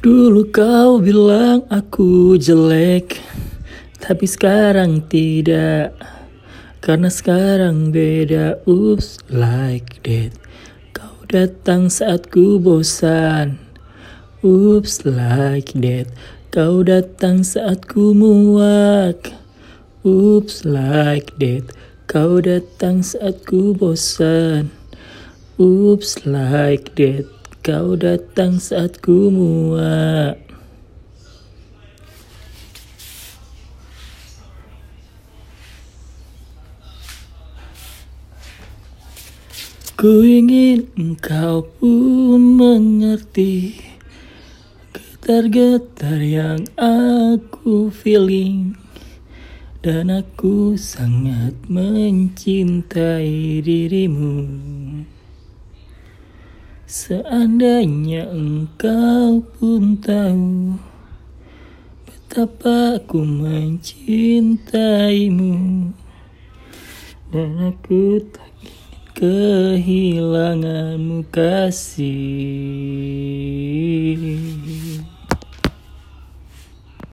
Dulu kau bilang aku jelek Tapi sekarang tidak. Karena sekarang beda Oops like that. Kau datang saat ku bosan Oops like that. Kau datang saat ku muak Oops like that. Kau datang saat ku bosan Oops like that Kau datang saat ku muak. Ku ingin engkau pun mengerti Getar-getar yang aku feeling. Dan aku sangat mencintai dirimu Seandainya engkau pun tahu Betapa aku mencintaimu Dan aku tak ingin kehilanganmu kasih